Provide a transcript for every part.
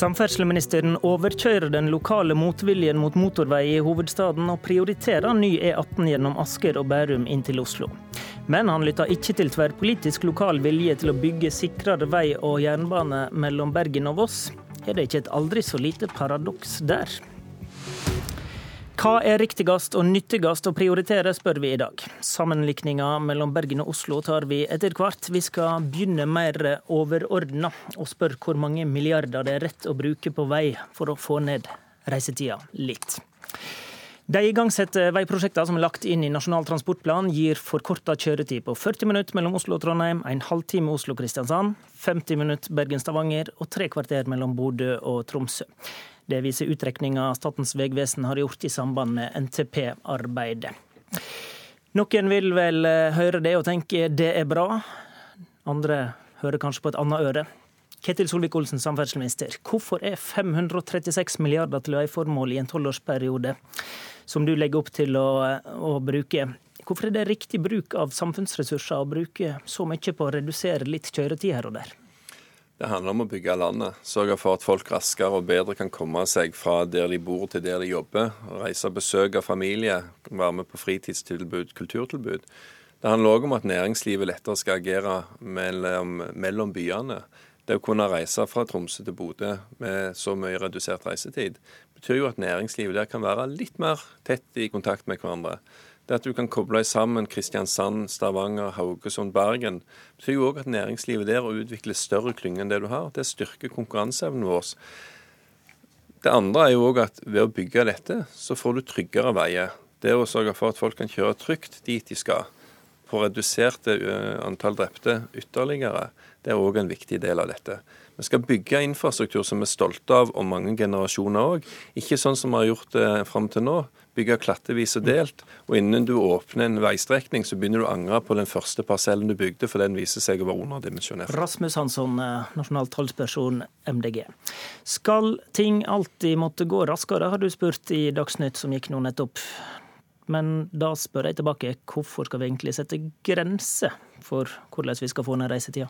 Samferdselsministeren overkjører den lokale motviljen mot motorvei i hovedstaden, og prioriterer ny E18 gjennom Asker og Bærum inn til Oslo. Men han lytter ikke til tverrpolitisk lokal vilje til å bygge sikrere vei og jernbane mellom Bergen og Voss. Er det ikke et aldri så lite paradoks der? Hva er riktigst og nyttigst å prioritere, spør vi i dag. Sammenlikninga mellom Bergen og Oslo tar vi etter hvert. Vi skal begynne mer overordna og spørre hvor mange milliarder det er rett å bruke på vei for å få ned reisetida litt. De igangsatte veiprosjektene som er lagt inn i Nasjonal transportplan, gir forkorta kjøretid på 40 minutter mellom Oslo og Trondheim, en halvtime Oslo-Kristiansand, 50 minutter Bergen-Stavanger og tre kvarter mellom Bodø og Tromsø. Det viser utrekninga Statens vegvesen har gjort i samband med NTP-arbeidet. Noen vil vel eh, høre det og tenke det er bra. Andre hører kanskje på et annet øre. Ketil Solvik-Olsen, samferdselsminister. Hvorfor er 536 milliarder til veiformål i en tolvårsperiode, som du legger opp til å, å bruke, hvorfor er det riktig bruk av samfunnsressurser å bruke så mye på å redusere litt kjøretid her og der? Det handler om å bygge landet. Sørge for at folk raskere og bedre kan komme seg fra der de bor til der de jobber. Reise og besøke familie, være med på fritidstilbud, kulturtilbud. Det handler òg om at næringslivet lettere skal agere mellom, mellom, byene. Det å kunne reise fra Tromsø til Bodø med så mye redusert reisetid, betyr jo at næringslivet der kan være litt mer tett i kontakt med hverandre. Det at du kan koble sammen Kristiansand, Stavanger, Haugesund, Bergen, betyr jo òg at næringslivet der å utvikle større klynger enn det du har. Det styrker konkurranseevnen vår. Det andre er jo òg at ved å bygge dette, så får du tryggere veier. Det å sørge for at folk kan kjøre trygt dit de skal, få reduserte antall drepte ytterligere, det er òg en viktig del av dette. Vi skal bygge infrastruktur som vi er stolte av om mange generasjoner òg. Ikke sånn som vi har gjort det fram til nå. Bygge klattevis og delt. Og innen du åpner en veistrekning, så begynner du å angre på den første parsellen du bygde, for den viser seg å være underdimensjonert. Rasmus Hansson, eh, nasjonal talsperson MDG. Skal ting alltid måtte gå raskere, har du spurt i Dagsnytt som gikk nå nettopp. Men da spør jeg tilbake, hvorfor skal vi egentlig sette grenser for hvordan vi skal få ned reisetida?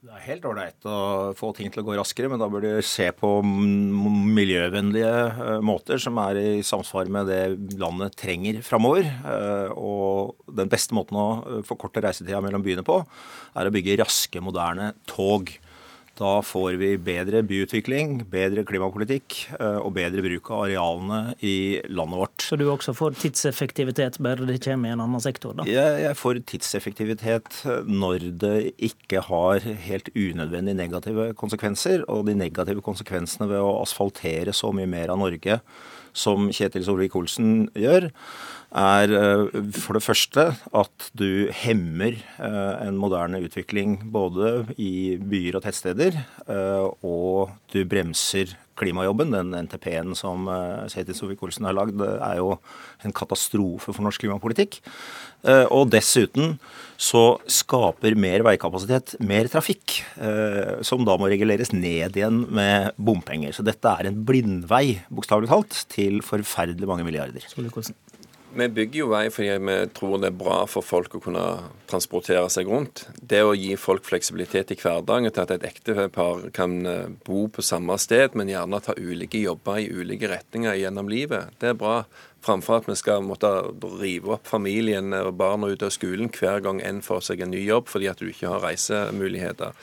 Det er helt ålreit å få ting til å gå raskere, men da bør du se på miljøvennlige eh, måter som er i samsvar med det landet trenger framover. Eh, og den beste måten å eh, forkorte reisetida mellom byene på, er å bygge raske, moderne tog. Da får vi bedre byutvikling, bedre klimapolitikk eh, og bedre bruk av arealene i landet vårt. Så du også får tidseffektivitet bare det kommer i en annen sektor? da? Jeg, jeg får tidseffektivitet når det ikke har helt unødvendig negative konsekvenser. Og de negative konsekvensene ved å asfaltere så mye mer av Norge som Kjetil Solvik-Olsen gjør, er eh, for det første at du hemmer eh, en moderne utvikling både i byer og tettsteder, eh, og du bremser klimajobben. Den NTP-en som Kjetil Solvik-Olsen har lagd, er jo en katastrofe for norsk klimapolitikk. Og dessuten så skaper mer veikapasitet mer trafikk, som da må reguleres ned igjen med bompenger. Så dette er en blindvei, bokstavelig talt, til forferdelig mange milliarder. Solvik-Olsen. Vi bygger jo vei fordi vi tror det er bra for folk å kunne transportere seg rundt. Det å gi folk fleksibilitet i hverdagen til at et ektepar kan eh, bo på samme sted, men gjerne ta ulike jobber i ulike retninger gjennom livet, det er bra. Framfor at vi skal måtte rive opp familien og barna ut av skolen hver gang en får seg en ny jobb fordi at du ikke har reisemuligheter.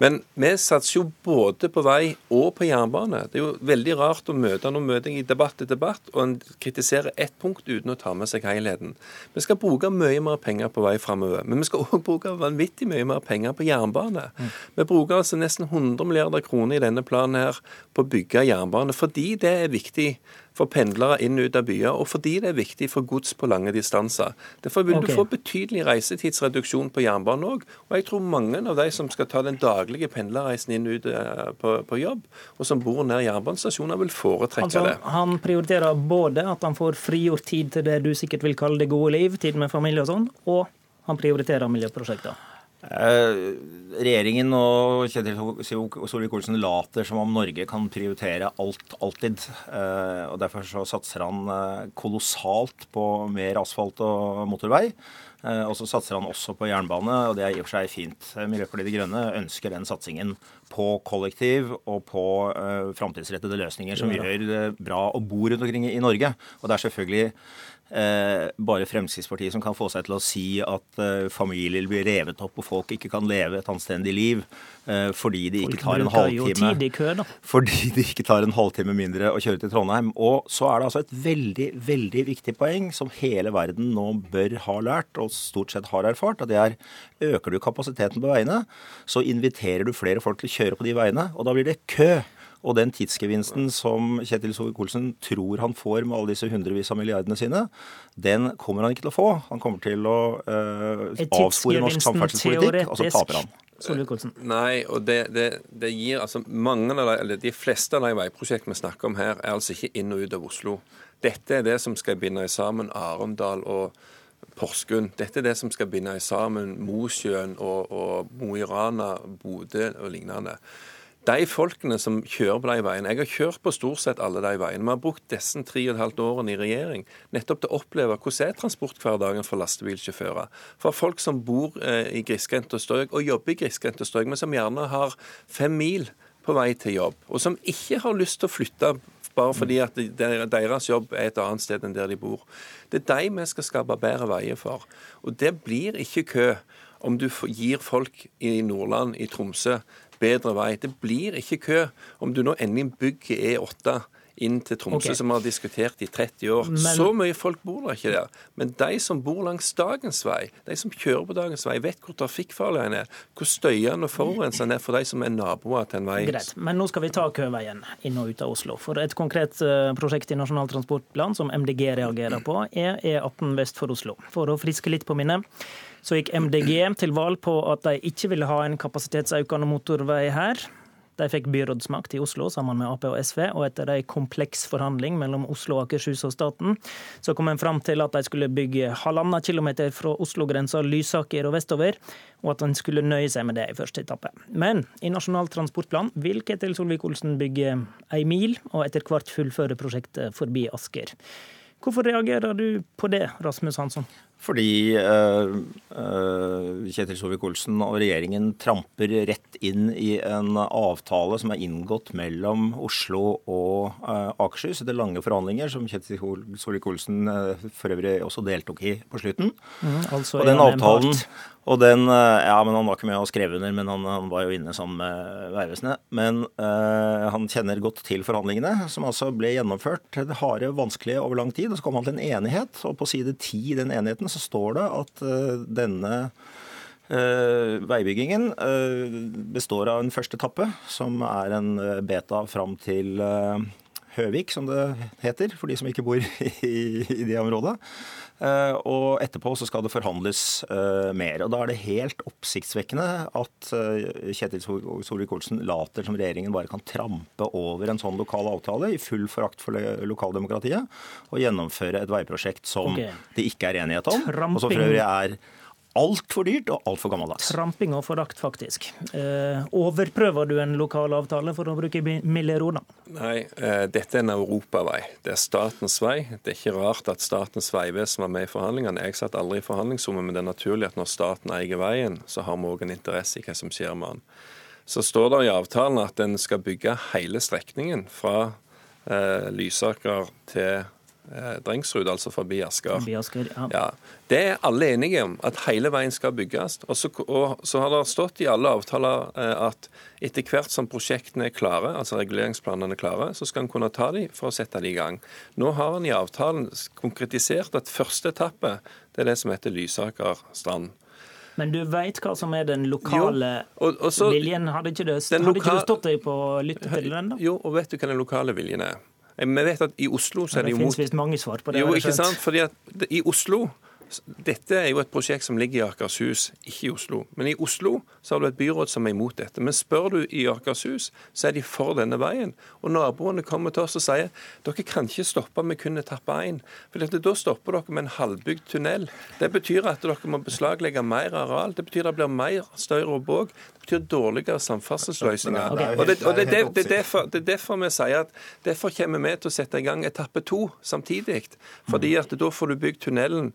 Men vi satser jo både på vei og på jernbane. Det er jo veldig rart å møte noen møting i debatt til debatt, og en kritiserer ett punkt uten å ta med seg helheten. Vi skal bruke mye mer penger på vei framover, men vi skal òg bruke vanvittig mye mer penger på jernbane. Mm. Vi bruker altså nesten 100 milliarder kroner i denne planen her på å bygge jernbane, fordi det er viktig for pendlere inn og ut av byer, og fordi det er viktig for gods på lange distanser. Derfor vil okay. du få betydelig reisetidsreduksjon på jernbanen òg. Og jeg tror mange av de som skal ta den daglige pendlerreisen inn ut eh, på, på, jobb, og som bor nær jernbanestasjoner, vil foretrekke altså, det. Han prioriterer både at han får frigjort tid til det du sikkert vil kalle det gode liv, tid med familie og sånn, og han prioriterer miljøprosjekter. Eh, regjeringen og Kjetil Solvik-Olsen later som om Norge kan prioritere alt alltid. Eh, og Derfor så satser han kolossalt på mer asfalt og motorvei. Eh, og så satser han også på jernbane, og det er i og for seg fint. Miljøpartiet De Grønne ønsker den satsingen på kollektiv og på uh, framtidsrettede løsninger som gjør det bra å bo rundt omkring i Norge. Og det er selvfølgelig eh, bare Fremskrittspartiet som kan få seg til å si at eh, familier blir revet opp og folk ikke kan leve et anstendig liv eh, fordi de ikke tar en halvtime fordi de ikke tar en halvtime mindre å kjøre til Trondheim. Og så er det altså et veldig, veldig viktig poeng som hele verden nå bør ha lært, og stort sett har erfart, og det er øker du kapasiteten på veiene, så inviterer du flere folk til å kjøre på de veiene, og da blir det kø. Og den tidsgevinsten som Kjetil Solvik-Olsen tror han får med alle disse hundrevis av milliardene sine, den kommer han ikke til å få. Han kommer til å eh, avspore norsk samferdselspolitikk, og så taper han. Nei, og det, det, det, gir altså mange av de, eller De fleste av de veiprosjektene vi snakker om her, er altså ikke inn og ut av Oslo. Dette er det som skal binde sammen Arendal og Porsgrunn. Dette er det som skal binde sammen Mosjøen og, og Mo i Rana, Bodø og lignende de folkene som kjører på de veiene Jeg har kjørt på stort sett alle de veiene. Vi har brukt disse tre og et halvt årene i regjering nettopp til å oppleve hvordan er transporthverdagen for lastebilsjåfører. For folk som bor eh, i grisgrendte strøk og jobber i grisgrendte strøk, men som gjerne har fem mil på vei til jobb, og som ikke har lyst til å flytte bare fordi at deres jobb er et annet sted enn der de bor. Det er de vi skal skape bedre veier for. Og det blir ikke kø om du gir folk i Nordland, i Tromsø, bedre vei. Det blir ikke kø om du nå endelig bygger E8 inn til Tromsø, okay. som vi har diskutert i 30 år. Men... Så mye folk bor der ikke der. Men de som bor langs dagens vei, de som kjører på dagens vei, vet hvor trafikkfarlig den er, hvor støyende og forurensende den er for de som er naboer til en vei. Greit, men nå skal vi ta køveien inn og ut av Oslo. For et konkret eh, prosjekt i Nasjonal transportplan som MDG reagerer på, er E18 vest for Oslo. For å friske litt på minnet så gikk MDG til valg på at de ikke ville ha en kapasitetsøkende motorvei her. De fikk byrådsmakt i Oslo sammen med Ap og SV, og etter en kompleks forhandling mellom Oslo, Akershus og staten, så kom en fram til at de skulle bygge halvannen kilometer fra Oslo-grensa Lysaker og vestover, og at en skulle nøye seg med det i første etappe. Men i Nasjonal transportplan vil Ketil Solvik-Olsen bygge ei mil, og etter hvert fullføre prosjektet forbi Asker. Hvorfor reagerer du på det, Rasmus Hansson? Fordi uh, uh, Kjetil Solvik-Olsen og regjeringen tramper rett inn i en avtale som er inngått mellom Oslo og uh, Akershus etter lange forhandlinger, som Kjetil Solvik-Olsen for øvrig også deltok i på slutten. Mm, altså og den avtalen, og den, ja, men Han var ikke med og skrev under, men han, han var jo inne sammen med Vegvesenet. Men han kjenner godt til forhandlingene, som altså ble gjennomført harde, vanskelige over lang tid. og Så kom han til en enighet, og på side ti i den enigheten så står det at eh, denne Uh, veibyggingen uh, består av en første etappe, som er en beta fram til Høvik, som det heter, for de som ikke bor i, i det området. Uh, og etterpå så skal det forhandles uh, mer. Og da er det helt oppsiktsvekkende at uh, Kjetil Solvik-Olsen later som regjeringen bare kan trampe over en sånn lokal avtale i full forakt for lokaldemokratiet og gjennomføre et veiprosjekt som okay. det ikke er enighet om, Tramping. og som for øvrig er altfor dyrt og altfor gammeldags. Tramping og forakt, faktisk. Eh, overprøver du en lokal avtale, for å bruke milde ord, Nei, eh, dette er en europavei. Det er statens vei. Det er ikke rart at Statens vegvesen var med i forhandlingene. Jeg satt aldri i forhandlingsrommet, men det er naturlig at når staten eier veien, så har vi òg en interesse i hva som skjer med den. Så står det i avtalen at en skal bygge hele strekningen fra eh, Lysaker til eh, Drengsrud, altså forbi Asker. Forbi Asker ja. ja. Det er alle enige om, at hele veien skal bygges. Og så, og så har det stått i alle avtaler eh, at etter hvert som prosjektene er klare, altså reguleringsplanene er klare, så skal en kunne ta dem for å sette dem i gang. Nå har en i avtalen konkretisert at første etappe det er det som heter Lysaker strand. Men du veit hva som er den lokale jo, og, og så, viljen? Hadde ikke, det, hadde ikke du stått deg på å lytte til den? da? Jo, og vet du hva den lokale viljen er? Vi vet at i Oslo så er det, jo mot Det finnes visst mange svar på det. Jo, ikke sant? Fordi at i Oslo Dette er jo et prosjekt som ligger i Akershus, ikke i Oslo. Men i Oslo så har du et byråd som er imot dette. Men spør du i Akershus, så er de for denne veien. Og naboene kommer til oss og sier dere kan ikke stoppe med kun etappe én. For dette, da stopper dere med en halvbygd tunnel. Det betyr at dere må beslaglegge mer areal. Det betyr at det blir mer støy og båg. Det betyr dårligere samferdselsløsninger. Og, det, og det, det, det, er derfor, det er derfor vi sier at derfor kommer vi til å sette i gang etappe to samtidig. Fordi at da får du bygd tunnelen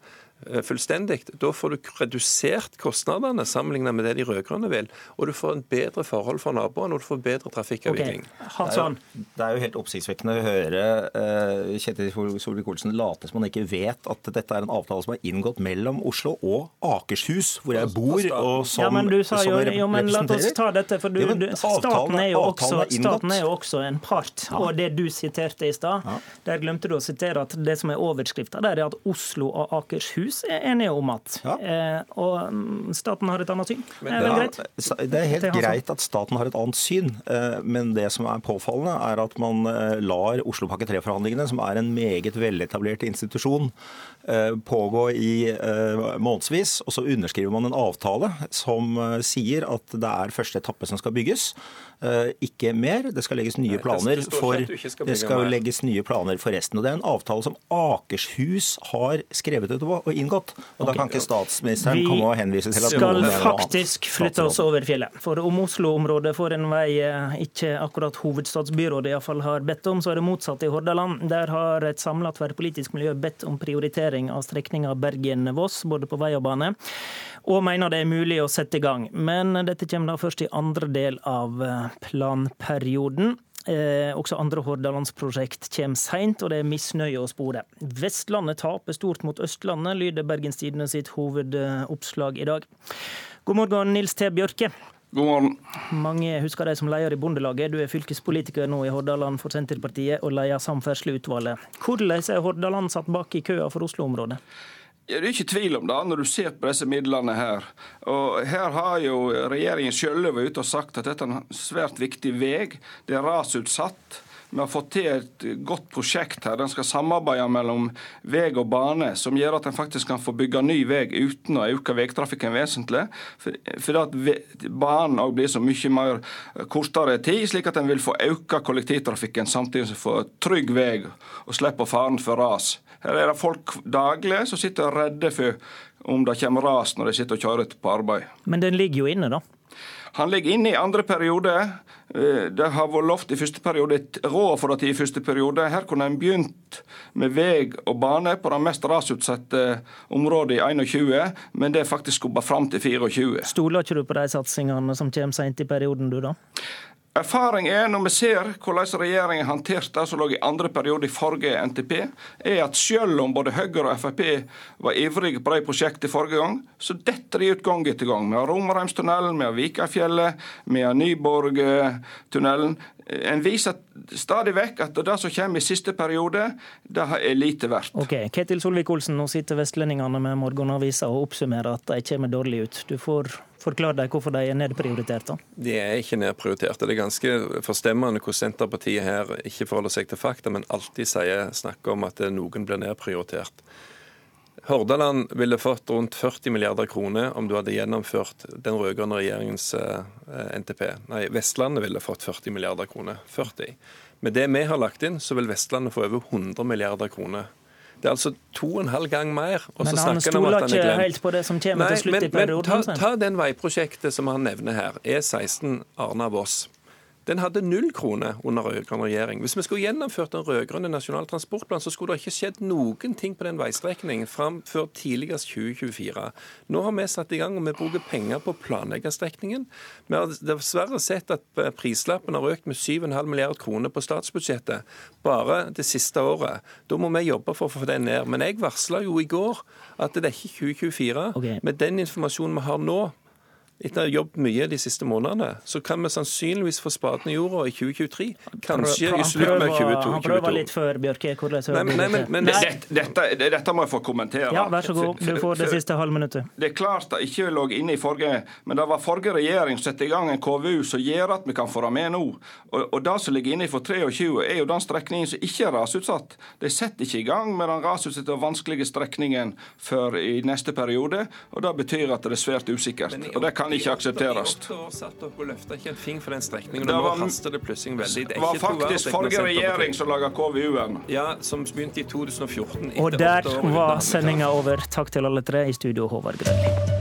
fullstendig. Da får du redusert kostnadene sammenlignet med det de rød-grønne vil. Og du får en bedre forhold for naboene, og du får bedre trafikkavvikling. Okay. Det, er det er jo helt oppsiktsvekkende å høre uh, Kjetil Solvik-Olsen late som han ikke vet at dette er en avtale som er inngått mellom Oslo og Akershus, hvor jeg bor, og som, ja, men du sa jo, jo, men La oss ta dette, for du, ja, du, staten, er jo også, er staten er jo også en part. Ja. Og det du siterte i stad, ja. der glemte du å sitere at det som er overskrifta der, er at Oslo og Akershus hus er enige om at. Ja. Eh, og mm, staten har et annet syn. Det er, ja, det er helt greit at staten har et annet syn, eh, men det som er påfallende, er at man eh, lar Oslopakke 3-forhandlingene, som er en meget veletablert institusjon, pågå i månedsvis, og så underskriver man en avtale som sier at det er første etappe som skal bygges. Ikke mer. Det skal legges nye planer for, det skal legges nye planer for resten. Og Det er en avtale som Akershus har skrevet ut og inngått. Og Da kan ikke statsministeren Vi komme og henvise til at noen skal faktisk flytte oss over fjellet. For om Oslo-området får en vei eh, ikke akkurat hovedstadsbyrådet iallfall har bedt om, så er det motsatt i Hordaland. Der har et samla tverrpolitisk miljø bedt om prioritering av strekninga Bergen-Voss, både på vei og bane og mener det er mulig å sette i gang. Men dette kommer da først i andre del av eh, planperioden. Eh, også andre Hordalandsprosjekt kommer seint, og det er misnøye å spore. Vestlandet taper stort mot Østlandet, lyder Bergens Tidende sitt hovedoppslag i dag. God morgen, Nils T. Bjørke. God morgen. Mange husker deg som leder i Bondelaget. Du er fylkespolitiker nå i Hordaland for Senterpartiet og leder Samferdselsutvalget. Hvordan er Hordaland satt bak i køa for Oslo-området? Det er ikke tvil om det, når du ser på disse midlene her. Og Her har jo regjeringen selv vært ute og sagt at dette er en svært viktig vei. Det er rasutsatt. Vi har fått til et godt prosjekt her. Den skal samarbeide mellom vei og bane, som gjør at en faktisk kan få bygge ny vei uten å øke veitrafikken vesentlig. For at banen òg blir så mye mer kortere tid, slik at en vil få økt kollektivtrafikken samtidig som en får trygg vei og slipper faren for ras. Her er det folk daglig som sitter redde for om det kommer ras når de sitter og kjører på arbeid. Men den ligger jo inne, da? Han ligger inne i andre periode. Eh, det har vært lovt i første periode, et råd for det i første periode. Her kunne en begynt med vei og bane på det mest rasutsatte området i 21, men det er faktisk skubba fram til 24. Stoler ikke du på de satsingene som kommer sent i perioden, du da? Erfaring er, når vi ser hvordan regjeringen håndterte det som lå i andre periode i forrige NTP, er at selv om både Høyre og Frp var ivrige på de prosjektene forrige gang, så detter de ut gang etter gang. Vi har Romerheimstunnelen, vi har Vikafjellet, vi har Nyborgtunnelen. En viser stadig vekk at det som kommer i siste periode, det er lite verdt. Ok, Ketil Solvik-Olsen, nå sitter vestlendingene med Morgenavisa og oppsummerer at de kommer dårlig ut. Du får forklare deg hvorfor de er nedprioriterte? De er ikke nedprioriterte. Det er ganske forstemmende hvordan Senterpartiet her ikke forholder seg til fakta, men alltid sier, snakker om at noen blir nedprioritert. Hordaland ville fått rundt 40 milliarder kroner om du hadde gjennomført den rød-grønne regjeringens eh, NTP. Nei, Vestlandet ville fått 40 milliarder kroner. 40. Med det vi har lagt inn, så vil Vestlandet få over 100 milliarder kroner. Det er altså to og en halv gang mer. men han stoler ikke helt på det som kommer Nei, til slutt men, i perioden? Men ta, ta den veiprosjektet som han nevner her, E16 Arna-Voss. Den hadde null kroner under rød-grønn regjering. Hvis vi skulle gjennomført den rød-grønne nasjonale transportplanen, så skulle det ikke skjedd noen ting på den veistrekningen fram før tidligst 2024. Nå har vi satt i gang, og vi bruker penger på å planlegge strekningen. Vi har dessverre sett at prislappen har økt med 7,5 milliard kroner på statsbudsjettet bare det siste året. Da må vi jobbe for å få den ned. Men jeg varsla jo i går at det er ikke 2024. Okay. Med den informasjonen vi har nå, etter å ha jobbet mye de siste månedene, så kan vi sannsynligvis få spaden i jorda i 2023. Kanskje i slutten av 2022. Han prøver litt før, Bjørke. Hvordan Nei, men, nei, men, men, Dette, dette, dette må jeg få kommentere. Ja, vær så god. Du får det siste halvminuttet. Det er klart det ikke lå inne i forrige, men det var forrige regjering som satte i gang en KVU som gjør at vi kan få det med nå. Og, og det som ligger inne for 23, er jo den strekningen som ikke er rasutsatt. De setter ikke i gang med den rasutsatte og vanskelige strekningen før i neste periode. og Det betyr at det er svært usikkert. og Det kan ikke aksepteres. Løfta ikke haster det var. Det var faktisk forrige regjering som laga KVU-en. Ja, som begynte i 2014. Og der var sendinga over. Takk til alle tre i studio, Håvard Grønli.